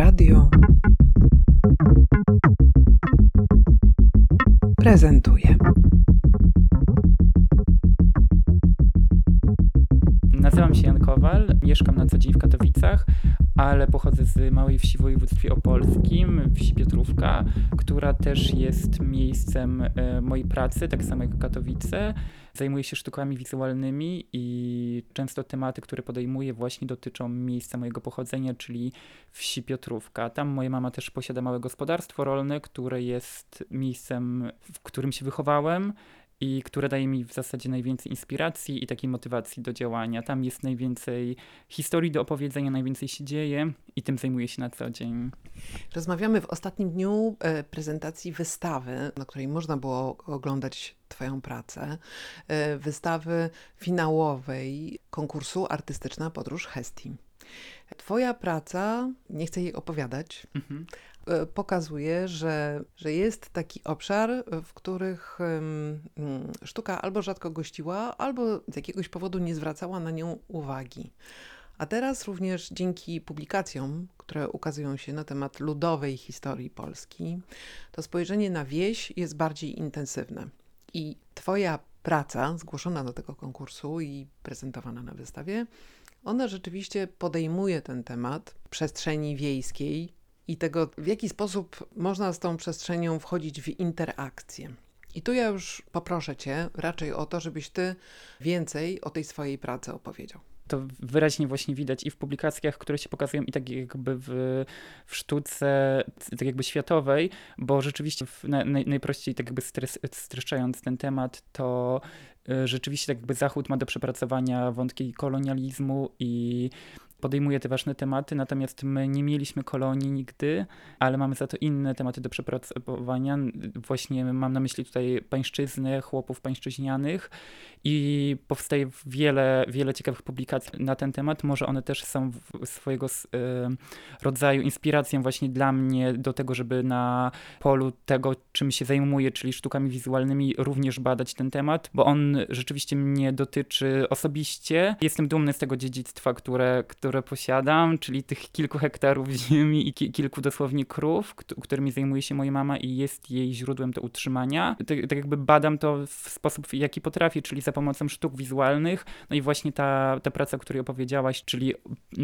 Radio prezentuje. Nazywam się Jan Kowal, mieszkam na co dzień w Katowicach, ale pochodzę z małej wsi w województwie opolskim, wsi Piotrówka, która też jest miejscem e, mojej pracy, tak samo jak Katowice. Zajmuję się sztukami wizualnymi i często tematy, które podejmuję właśnie dotyczą miejsca mojego pochodzenia, czyli wsi Piotrówka. Tam moja mama też posiada małe gospodarstwo rolne, które jest miejscem, w którym się wychowałem i które daje mi w zasadzie najwięcej inspiracji i takiej motywacji do działania. Tam jest najwięcej historii do opowiedzenia, najwięcej się dzieje i tym zajmuję się na co dzień. Rozmawiamy w ostatnim dniu e, prezentacji wystawy, na której można było oglądać Twoją pracę, e, wystawy finałowej konkursu Artystyczna Podróż Hesti. Twoja praca, nie chcę jej opowiadać, mhm. E, pokazuje, że, że jest taki obszar, w których um, sztuka albo rzadko gościła, albo z jakiegoś powodu nie zwracała na nią uwagi. A teraz również dzięki publikacjom, które ukazują się na temat ludowej historii Polski, to spojrzenie na wieś jest bardziej intensywne. I Twoja praca zgłoszona do tego konkursu i prezentowana na wystawie, ona rzeczywiście podejmuje ten temat przestrzeni wiejskiej i tego, w jaki sposób można z tą przestrzenią wchodzić w interakcję. I tu ja już poproszę Cię raczej o to, żebyś Ty więcej o tej swojej pracy opowiedział to wyraźnie właśnie widać i w publikacjach, które się pokazują, i tak jakby w, w sztuce tak jakby światowej, bo rzeczywiście na, naj, najprościej tak jakby stres, streszczając ten temat, to y, rzeczywiście tak jakby Zachód ma do przepracowania wątki kolonializmu i podejmuje te ważne tematy, natomiast my nie mieliśmy kolonii nigdy, ale mamy za to inne tematy do przepracowania. Właśnie mam na myśli tutaj pańszczyznę, chłopów pańszczyźnianych i powstaje wiele, wiele ciekawych publikacji na ten temat. Może one też są swojego rodzaju inspiracją właśnie dla mnie do tego, żeby na polu tego, czym się zajmuję, czyli sztukami wizualnymi, również badać ten temat, bo on rzeczywiście mnie dotyczy osobiście. Jestem dumny z tego dziedzictwa, które, które które posiadam, czyli tych kilku hektarów ziemi i ki kilku dosłownie krów, którymi zajmuje się moja mama i jest jej źródłem do utrzymania. Tak, tak jakby badam to w sposób, jaki potrafię, czyli za pomocą sztuk wizualnych. No i właśnie ta, ta praca, o której opowiedziałaś, czyli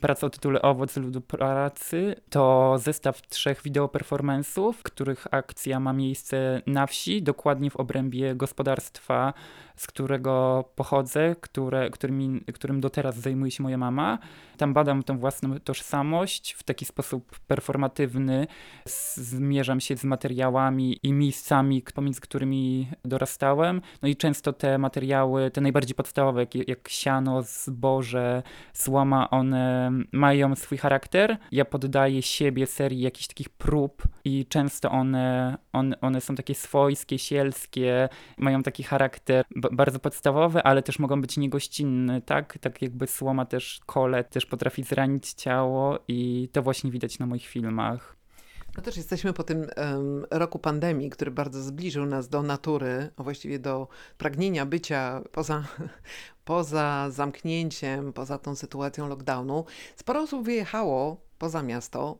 praca o tytule Owoc ludu pracy, to zestaw trzech wideoperformansów, których akcja ma miejsce na wsi, dokładnie w obrębie gospodarstwa z którego pochodzę, które, którymi, którym do teraz zajmuje się moja mama. Tam badam tą własną tożsamość w taki sposób performatywny. Zmierzam się z materiałami i miejscami, pomiędzy którymi dorastałem. No i często te materiały, te najbardziej podstawowe, jak, jak siano, zboże, słoma, one mają swój charakter. Ja poddaję siebie serii jakichś takich prób i często one, one, one są takie swojskie, sielskie, mają taki charakter bardzo podstawowe, ale też mogą być niegościnne, tak? Tak jakby słoma też, kole też potrafi zranić ciało i to właśnie widać na moich filmach. No też jesteśmy po tym um, roku pandemii, który bardzo zbliżył nas do natury, a właściwie do pragnienia bycia poza, poza zamknięciem, poza tą sytuacją lockdownu. Sporo osób wyjechało poza miasto,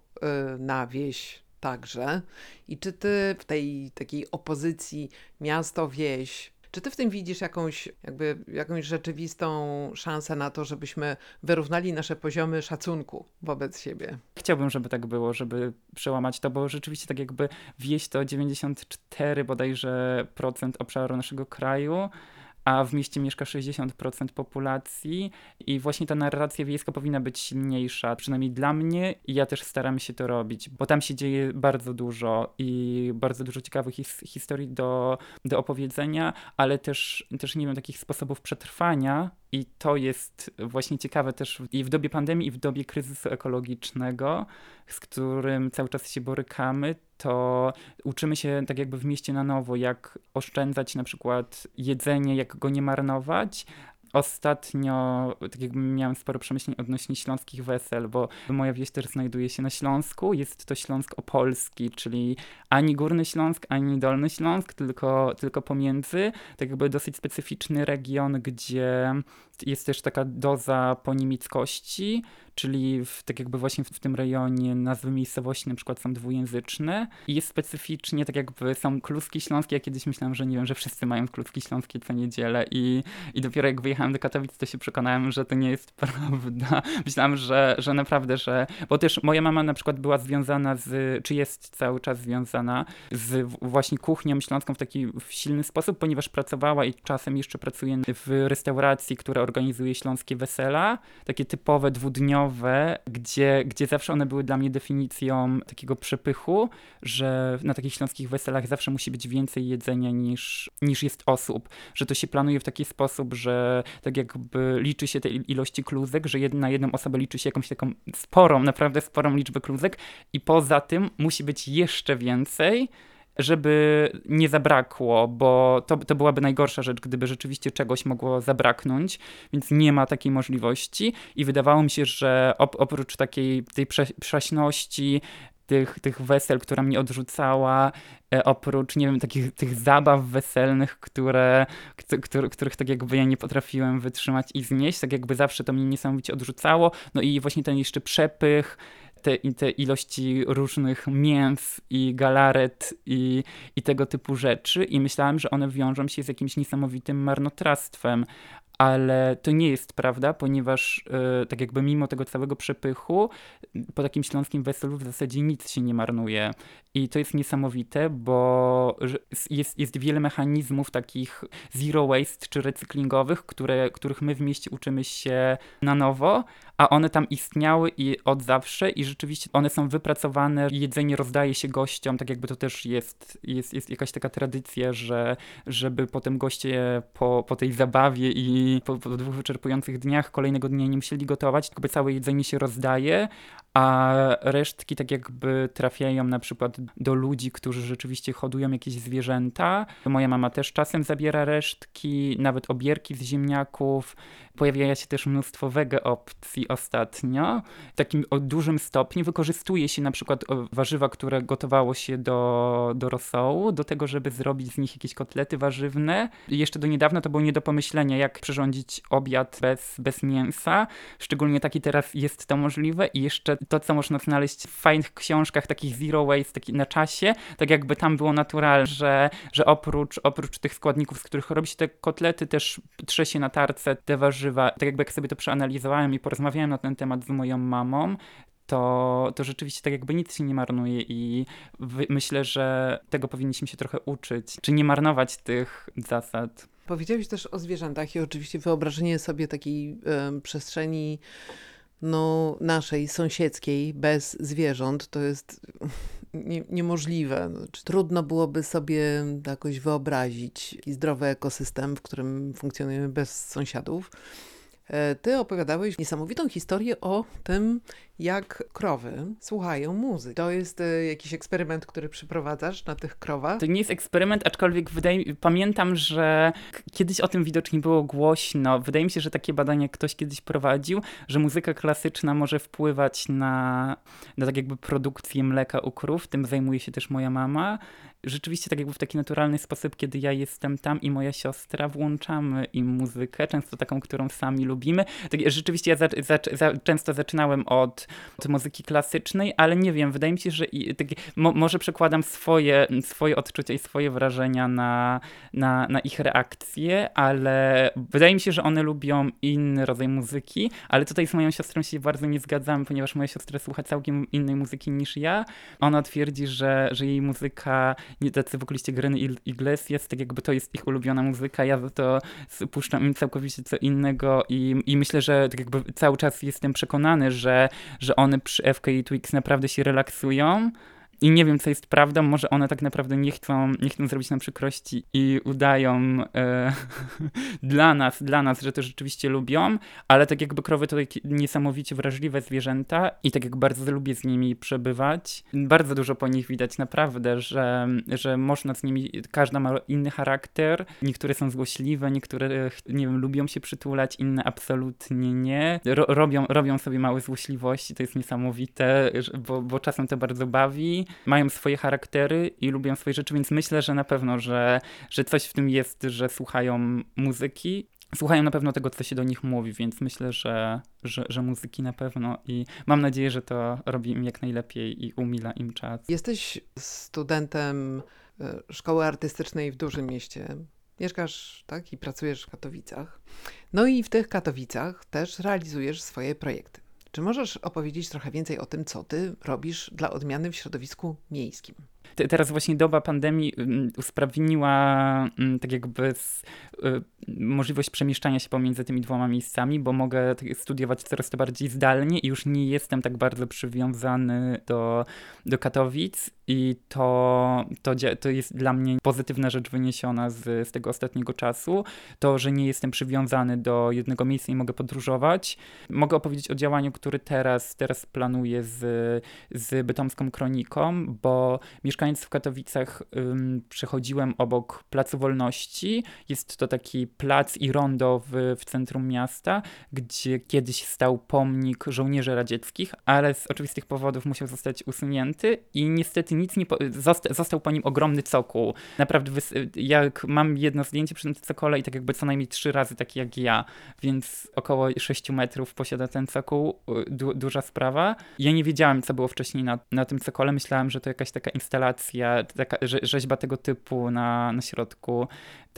y, na wieś także. I czy ty w tej takiej opozycji miasto-wieś czy ty w tym widzisz jakąś, jakby, jakąś rzeczywistą szansę na to, żebyśmy wyrównali nasze poziomy szacunku wobec siebie? Chciałbym, żeby tak było, żeby przełamać to, bo rzeczywiście tak jakby wieś to 94 bodajże procent obszaru naszego kraju a w mieście mieszka 60% populacji i właśnie ta narracja wiejska powinna być silniejsza, przynajmniej dla mnie i ja też staram się to robić, bo tam się dzieje bardzo dużo i bardzo dużo ciekawych his historii do, do opowiedzenia, ale też, też nie wiem, takich sposobów przetrwania i to jest właśnie ciekawe też i w dobie pandemii, i w dobie kryzysu ekologicznego, z którym cały czas się borykamy, to uczymy się tak jakby w mieście na nowo, jak oszczędzać na przykład jedzenie, jak go nie marnować, Ostatnio tak jakby miałem sporo przemyśleń odnośnie śląskich wesel, bo moja wieś też znajduje się na Śląsku. Jest to Śląsk Opolski, czyli ani Górny Śląsk, ani Dolny Śląsk, tylko, tylko pomiędzy. Tak jakby dosyć specyficzny region, gdzie jest też taka doza ponimickości, czyli w, tak jakby właśnie w, w, tym rejonie nazwy miejscowości na przykład są dwujęzyczne i jest specyficznie, tak jakby są kluski śląskie, ja kiedyś myślałem, że nie wiem, że wszyscy mają kluski śląskie co niedzielę i, i dopiero jak wyjechałem do Katowic, to się przekonałem, że to nie jest prawda. Myślałem, że, że naprawdę, że, bo też moja mama na przykład była związana z, czy jest cały czas związana z właśnie kuchnią śląską w taki silny sposób, ponieważ pracowała i czasem jeszcze pracuje w restauracji, która organizuje śląskie wesela, takie typowe dwudniowe, gdzie, gdzie zawsze one były dla mnie definicją takiego przepychu, że na takich śląskich weselach zawsze musi być więcej jedzenia niż, niż jest osób, że to się planuje w taki sposób, że tak jakby liczy się te ilości kluzek, że na jedną osobę liczy się jakąś taką sporą, naprawdę sporą liczbę kluzek i poza tym musi być jeszcze więcej, żeby nie zabrakło, bo to, to byłaby najgorsza rzecz, gdyby rzeczywiście czegoś mogło zabraknąć, więc nie ma takiej możliwości i wydawało mi się, że op oprócz takiej tej prze prześności, tych, tych wesel, która mnie odrzucała, e, oprócz, nie wiem, takich tych zabaw weselnych, które, które, których tak jakby ja nie potrafiłem wytrzymać i znieść, tak jakby zawsze to mnie niesamowicie odrzucało, no i właśnie ten jeszcze przepych, te, te ilości różnych mięs i galaret i, i tego typu rzeczy. I myślałem, że one wiążą się z jakimś niesamowitym marnotrawstwem, ale to nie jest prawda, ponieważ yy, tak jakby mimo tego całego przepychu po takim śląskim weselu w zasadzie nic się nie marnuje. I to jest niesamowite, bo jest, jest wiele mechanizmów takich zero waste czy recyklingowych, które, których my w mieście uczymy się na nowo, a one tam istniały i od zawsze i rzeczywiście one są wypracowane, jedzenie rozdaje się gościom, tak jakby to też jest, jest, jest jakaś taka tradycja, że żeby potem goście po, po tej zabawie i po, po dwóch wyczerpujących dniach kolejnego dnia nie musieli gotować, tylko całe jedzenie się rozdaje, a resztki tak jakby trafiają na przykład do ludzi, którzy rzeczywiście hodują jakieś zwierzęta. Moja mama też czasem zabiera resztki, nawet obierki z ziemniaków. Pojawia się też mnóstwo wege opcji ostatnio. W takim o dużym stopniu wykorzystuje się na przykład warzywa, które gotowało się do, do rosołu, do tego, żeby zrobić z nich jakieś kotlety warzywne. Jeszcze do niedawna to było nie do pomyślenia, jak przyrządzić obiad bez, bez mięsa. Szczególnie taki teraz jest to możliwe i jeszcze to, co można znaleźć w fajnych książkach, takich zero waste, taki na czasie, tak jakby tam było naturalne, że, że oprócz, oprócz tych składników, z których robi się te kotlety, też trze się na tarce te warzywa. Tak jakby jak sobie to przeanalizowałem i porozmawiałem na ten temat z moją mamą, to, to rzeczywiście tak jakby nic się nie marnuje i myślę, że tego powinniśmy się trochę uczyć, czy nie marnować tych zasad. Powiedziałeś też o zwierzętach i oczywiście wyobrażenie sobie takiej y, przestrzeni no, naszej, sąsiedzkiej, bez zwierząt, to jest nie, niemożliwe. Znaczy, trudno byłoby sobie jakoś wyobrazić zdrowy ekosystem, w którym funkcjonujemy bez sąsiadów. E, ty opowiadałeś niesamowitą historię o tym, jak krowy słuchają muzyki. To jest e, jakiś eksperyment, który przeprowadzasz na tych krowach? To nie jest eksperyment, aczkolwiek wydaje, pamiętam, że kiedyś o tym widocznie było głośno. Wydaje mi się, że takie badania ktoś kiedyś prowadził, że muzyka klasyczna może wpływać na, na tak jakby produkcję mleka u krów. Tym zajmuje się też moja mama rzeczywiście tak jakby w taki naturalny sposób, kiedy ja jestem tam i moja siostra, włączamy im muzykę, często taką, którą sami lubimy. Tak, rzeczywiście ja za, za, za, często zaczynałem od, od, muzyki klasycznej, ale nie wiem, wydaje mi się, że i, tak, mo, może przekładam swoje, swoje odczucia i swoje wrażenia na, na, na ich reakcje, ale wydaje mi się, że one lubią inny rodzaj muzyki, ale tutaj z moją siostrą się bardzo nie zgadzamy, ponieważ moja siostra słucha całkiem innej muzyki niż ja. Ona twierdzi, że, że jej muzyka tacy wokaliści Greny Iglesias, tak jakby to jest ich ulubiona muzyka, ja to puszczam im całkowicie co innego i, i myślę, że tak jakby cały czas jestem przekonany, że, że one przy FK i Twix naprawdę się relaksują, i nie wiem, co jest prawdą, może one tak naprawdę nie chcą, nie chcą zrobić nam przykrości i udają e, dla nas, dla nas, że to rzeczywiście lubią, ale tak jakby krowy to niesamowicie wrażliwe zwierzęta i tak jak bardzo lubię z nimi przebywać, bardzo dużo po nich widać naprawdę, że, że można z nimi, każda ma inny charakter, niektóre są złośliwe, niektóre, nie wiem, lubią się przytulać, inne absolutnie nie, Ro, robią, robią sobie małe złośliwości, to jest niesamowite, bo, bo czasem to bardzo bawi, mają swoje charaktery i lubią swoje rzeczy, więc myślę, że na pewno, że, że coś w tym jest, że słuchają muzyki. Słuchają na pewno tego, co się do nich mówi, więc myślę, że, że, że muzyki na pewno i mam nadzieję, że to robi im jak najlepiej i umila im czas. Jesteś studentem e, szkoły artystycznej w dużym mieście. Mieszkasz tak, i pracujesz w Katowicach. No i w tych Katowicach też realizujesz swoje projekty. Czy możesz opowiedzieć trochę więcej o tym, co ty robisz dla odmiany w środowisku miejskim? Teraz właśnie doba pandemii usprawniła tak jakby z, y, możliwość przemieszczania się pomiędzy tymi dwoma miejscami, bo mogę studiować coraz to bardziej zdalnie i już nie jestem tak bardzo przywiązany do, do Katowic i to, to, to jest dla mnie pozytywna rzecz wyniesiona z, z tego ostatniego czasu. To, że nie jestem przywiązany do jednego miejsca i mogę podróżować. Mogę opowiedzieć o działaniu, który teraz, teraz planuję z, z Bytomską Kroniką, bo mieszkając w Katowicach ym, przechodziłem obok Placu Wolności. Jest to taki plac i rondo w, w centrum miasta, gdzie kiedyś stał pomnik żołnierzy radzieckich, ale z oczywistych powodów musiał zostać usunięty i niestety nic nie. Po, zosta, został po nim ogromny cokół. Naprawdę, jak mam jedno zdjęcie przy tym cokole i tak jakby co najmniej trzy razy taki jak ja, więc około 6 metrów posiada ten cokół. Du, duża sprawa. Ja nie wiedziałem, co było wcześniej na, na tym cokole. Myślałem, że to jakaś taka instalacja, taka rzeźba tego typu na, na środku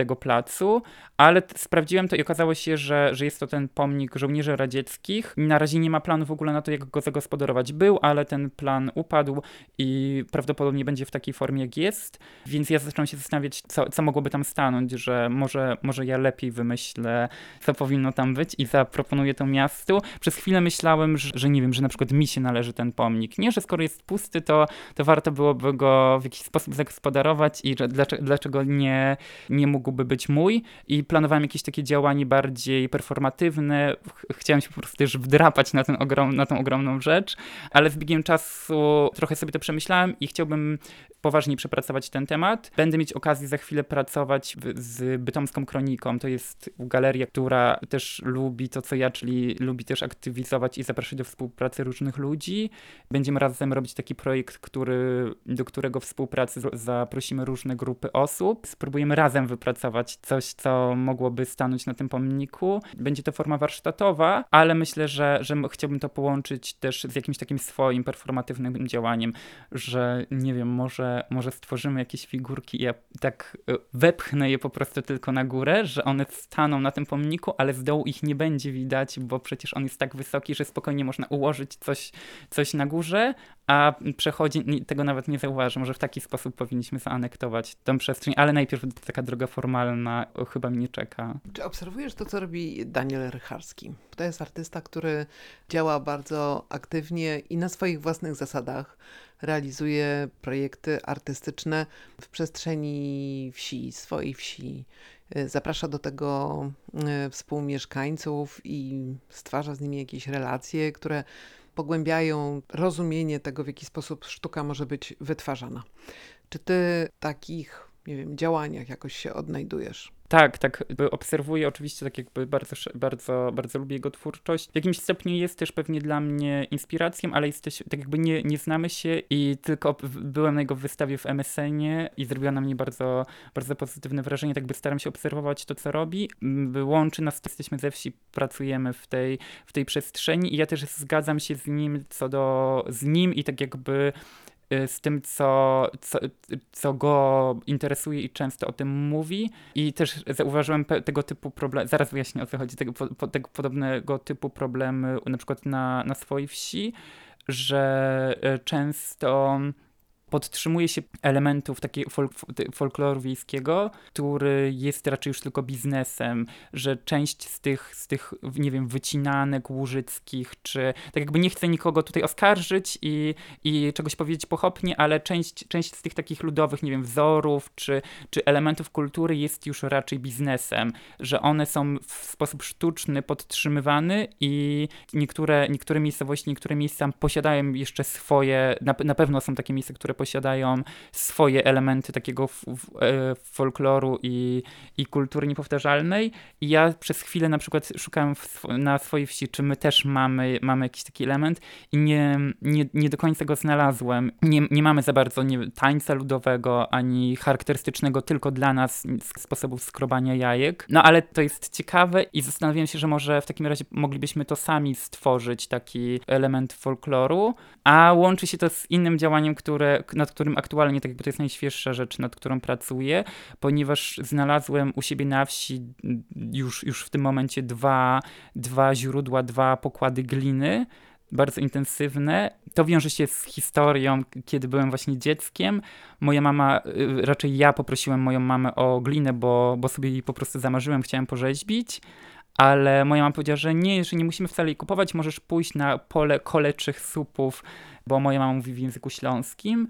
tego placu, ale sprawdziłem to i okazało się, że, że jest to ten pomnik żołnierzy radzieckich. Na razie nie ma planu w ogóle na to, jak go zagospodarować był, ale ten plan upadł i prawdopodobnie będzie w takiej formie, jak jest. Więc ja zacząłem się zastanawiać, co, co mogłoby tam stanąć, że może, może ja lepiej wymyślę, co powinno tam być i zaproponuję to miastu. Przez chwilę myślałem, że, że nie wiem, że na przykład mi się należy ten pomnik. Nie, że skoro jest pusty, to, to warto byłoby go w jakiś sposób zagospodarować i że dlaczego, dlaczego nie, nie mógłby być mój i planowałem jakieś takie działanie bardziej performatywne. Chciałem się po prostu też wdrapać na, ten ogrom, na tą ogromną rzecz, ale z biegiem czasu trochę sobie to przemyślałem i chciałbym poważniej przepracować ten temat. Będę mieć okazję za chwilę pracować z Bytomską Kroniką. To jest galeria, która też lubi to, co ja, czyli lubi też aktywizować i zapraszać do współpracy różnych ludzi. Będziemy razem robić taki projekt, który, do którego współpracy zaprosimy różne grupy osób. Spróbujemy razem wypracować coś, co mogłoby stanąć na tym pomniku. Będzie to forma warsztatowa, ale myślę, że, że chciałbym to połączyć też z jakimś takim swoim performatywnym działaniem, że nie wiem, może może, stworzymy jakieś figurki i ja tak e, wepchnę je po prostu tylko na górę, że one staną na tym pomniku, ale z dołu ich nie będzie widać, bo przecież on jest tak wysoki, że spokojnie można ułożyć coś, coś na górze, a przechodzi, tego nawet nie zauważy. Może w taki sposób powinniśmy zaanektować tę przestrzeń, ale najpierw taka droga formalna chyba mnie czeka. Czy obserwujesz to, co robi Daniel Rycharski? To jest artysta, który działa bardzo aktywnie i na swoich własnych zasadach realizuje projekty artystyczne w przestrzeni wsi, swojej wsi. Zaprasza do tego y, współmieszkańców i stwarza z nimi jakieś relacje, które pogłębiają rozumienie tego, w jaki sposób sztuka może być wytwarzana. Czy ty takich, nie wiem, działaniach jakoś się odnajdujesz? Tak, tak, obserwuję oczywiście, tak jakby bardzo, bardzo, bardzo lubię jego twórczość. W jakimś stopniu jest też pewnie dla mnie inspiracją, ale jesteś, tak jakby nie, nie znamy się i tylko byłem na jego wystawie w MSN-ie i zrobiła na mnie bardzo, bardzo pozytywne wrażenie, tak by staram się obserwować to, co robi. Łączy nas, jesteśmy ze wsi, pracujemy w tej, w tej przestrzeni i ja też zgadzam się z nim co do, z nim i tak jakby z tym, co, co, co go interesuje i często o tym mówi. I też zauważyłem tego typu problemy, zaraz wyjaśnię o co chodzi, tego, po, tego podobnego typu problemy na przykład na, na swojej wsi, że y, często podtrzymuje się elementów takiego folk, folkloru wiejskiego, który jest raczej już tylko biznesem, że część z tych, z tych, nie wiem, wycinanek łużyckich, czy tak jakby nie chcę nikogo tutaj oskarżyć i, i czegoś powiedzieć pochopnie, ale część, część z tych takich ludowych, nie wiem, wzorów, czy, czy elementów kultury jest już raczej biznesem, że one są w sposób sztuczny podtrzymywane i niektóre, niektóre miejscowości, niektóre miejsca posiadają jeszcze swoje, na, na pewno są takie miejsca, które posiadają swoje elementy takiego e, folkloru i, i kultury niepowtarzalnej. I ja przez chwilę na przykład szukałem sw na swojej wsi, czy my też mamy, mamy jakiś taki element i nie, nie, nie do końca go znalazłem. Nie, nie mamy za bardzo nie, tańca ludowego, ani charakterystycznego tylko dla nas sposobów skrobania jajek. No ale to jest ciekawe i zastanawiam się, że może w takim razie moglibyśmy to sami stworzyć, taki element folkloru, a łączy się to z innym działaniem, które, nad którym aktualnie, tak jakby to jest najświeższa rzecz, nad którą pracuję, ponieważ znalazłem u siebie na wsi już, już w tym momencie dwa, dwa źródła, dwa pokłady gliny, bardzo intensywne. To wiąże się z historią, kiedy byłem właśnie dzieckiem. Moja mama, y, raczej ja poprosiłem moją mamę o glinę, bo, bo sobie jej po prostu zamarzyłem, chciałem porzeźbić. Ale moja mama powiedziała, że nie, że nie musimy wcale jej kupować, możesz pójść na pole koleczych supów, bo moja mama mówi w języku śląskim.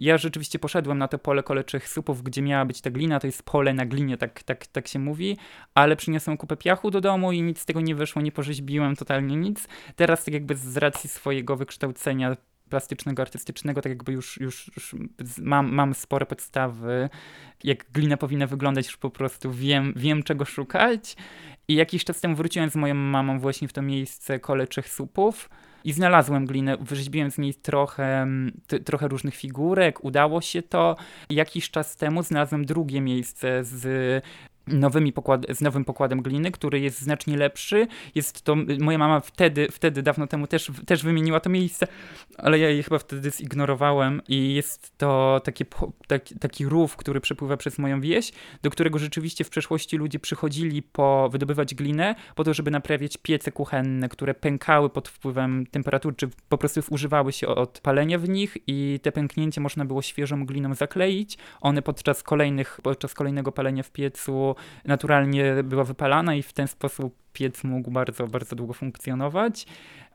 Ja rzeczywiście poszedłem na to pole koleczych supów, gdzie miała być ta glina, to jest pole na glinie, tak, tak, tak się mówi, ale przyniosłem kupę piachu do domu i nic z tego nie wyszło, nie porzeźbiłem totalnie nic. Teraz tak jakby z racji swojego wykształcenia plastycznego, artystycznego, tak jakby już, już, już mam, mam spore podstawy, jak glina powinna wyglądać, już po prostu wiem, wiem czego szukać. I jakiś czas temu wróciłem z moją mamą właśnie w to miejsce koleczych supów i znalazłem glinę, wyrzeźbiłem z niej trochę, trochę różnych figurek, udało się to. Jakiś czas temu znalazłem drugie miejsce z nowymi pokład, z nowym pokładem gliny, który jest znacznie lepszy. Jest to, moja mama wtedy, wtedy dawno temu też, też wymieniła to miejsce, ale ja je chyba wtedy zignorowałem i jest to taki, taki rów, który przepływa przez moją wieś, do którego rzeczywiście w przeszłości ludzie przychodzili po wydobywać glinę, po to, żeby naprawiać piece kuchenne, które pękały pod wpływem temperatury, czy po prostu używały się od palenia w nich i te pęknięcia można było świeżą gliną zakleić. One podczas kolejnych, podczas kolejnego palenia w piecu naturalnie była wypalana i w ten sposób piec mógł bardzo, bardzo długo funkcjonować.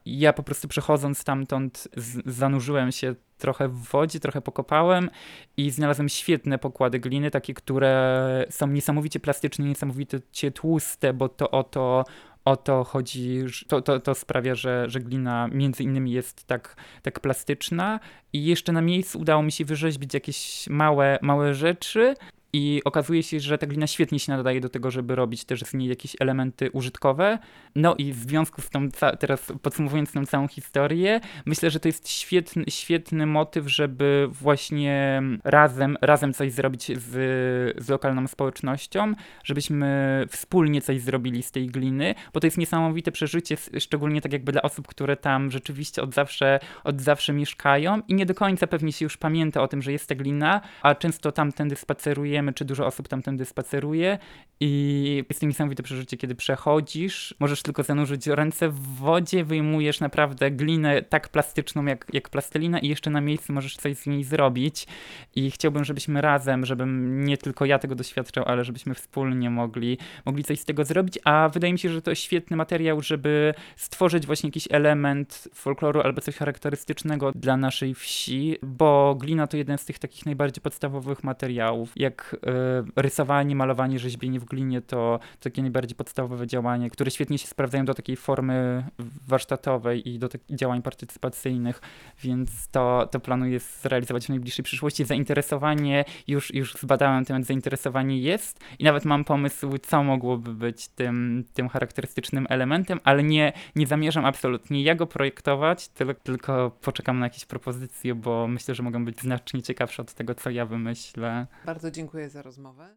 Ja po prostu przechodząc stamtąd zanurzyłem się trochę w wodzie, trochę pokopałem i znalazłem świetne pokłady gliny, takie, które są niesamowicie plastyczne, niesamowicie tłuste, bo to o to, o to chodzi, to, to, to sprawia, że, że glina między innymi jest tak, tak plastyczna i jeszcze na miejscu udało mi się wyrzeźbić jakieś małe, małe rzeczy, i okazuje się, że ta glina świetnie się nadaje do tego, żeby robić też z niej jakieś elementy użytkowe. No i w związku z tą, teraz podsumowując tą całą historię, myślę, że to jest świetny, świetny motyw, żeby właśnie razem, razem coś zrobić z, z lokalną społecznością, żebyśmy wspólnie coś zrobili z tej gliny, bo to jest niesamowite przeżycie, szczególnie tak jakby dla osób, które tam rzeczywiście od zawsze, od zawsze mieszkają i nie do końca pewnie się już pamięta o tym, że jest ta glina, a często tamtędy spacerujemy wiemy, czy dużo osób tamtędy spaceruje i jest to niesamowite przeżycie, kiedy przechodzisz, możesz tylko zanurzyć ręce w wodzie, wyjmujesz naprawdę glinę tak plastyczną jak, jak plastelina i jeszcze na miejscu możesz coś z niej zrobić i chciałbym, żebyśmy razem, żebym nie tylko ja tego doświadczał, ale żebyśmy wspólnie mogli, mogli coś z tego zrobić, a wydaje mi się, że to świetny materiał, żeby stworzyć właśnie jakiś element folkloru albo coś charakterystycznego dla naszej wsi, bo glina to jeden z tych takich najbardziej podstawowych materiałów. Jak E, rysowanie, malowanie, rzeźbienie w glinie to takie najbardziej podstawowe działanie, które świetnie się sprawdzają do takiej formy warsztatowej i do takich działań partycypacyjnych, więc to, to planuję zrealizować w najbliższej przyszłości. Zainteresowanie, już, już zbadałem temat, zainteresowanie jest i nawet mam pomysł, co mogłoby być tym, tym charakterystycznym elementem, ale nie, nie zamierzam absolutnie ja go projektować, tylko, tylko poczekam na jakieś propozycje, bo myślę, że mogą być znacznie ciekawsze od tego, co ja wymyślę. Bardzo dziękuję za rozmowę.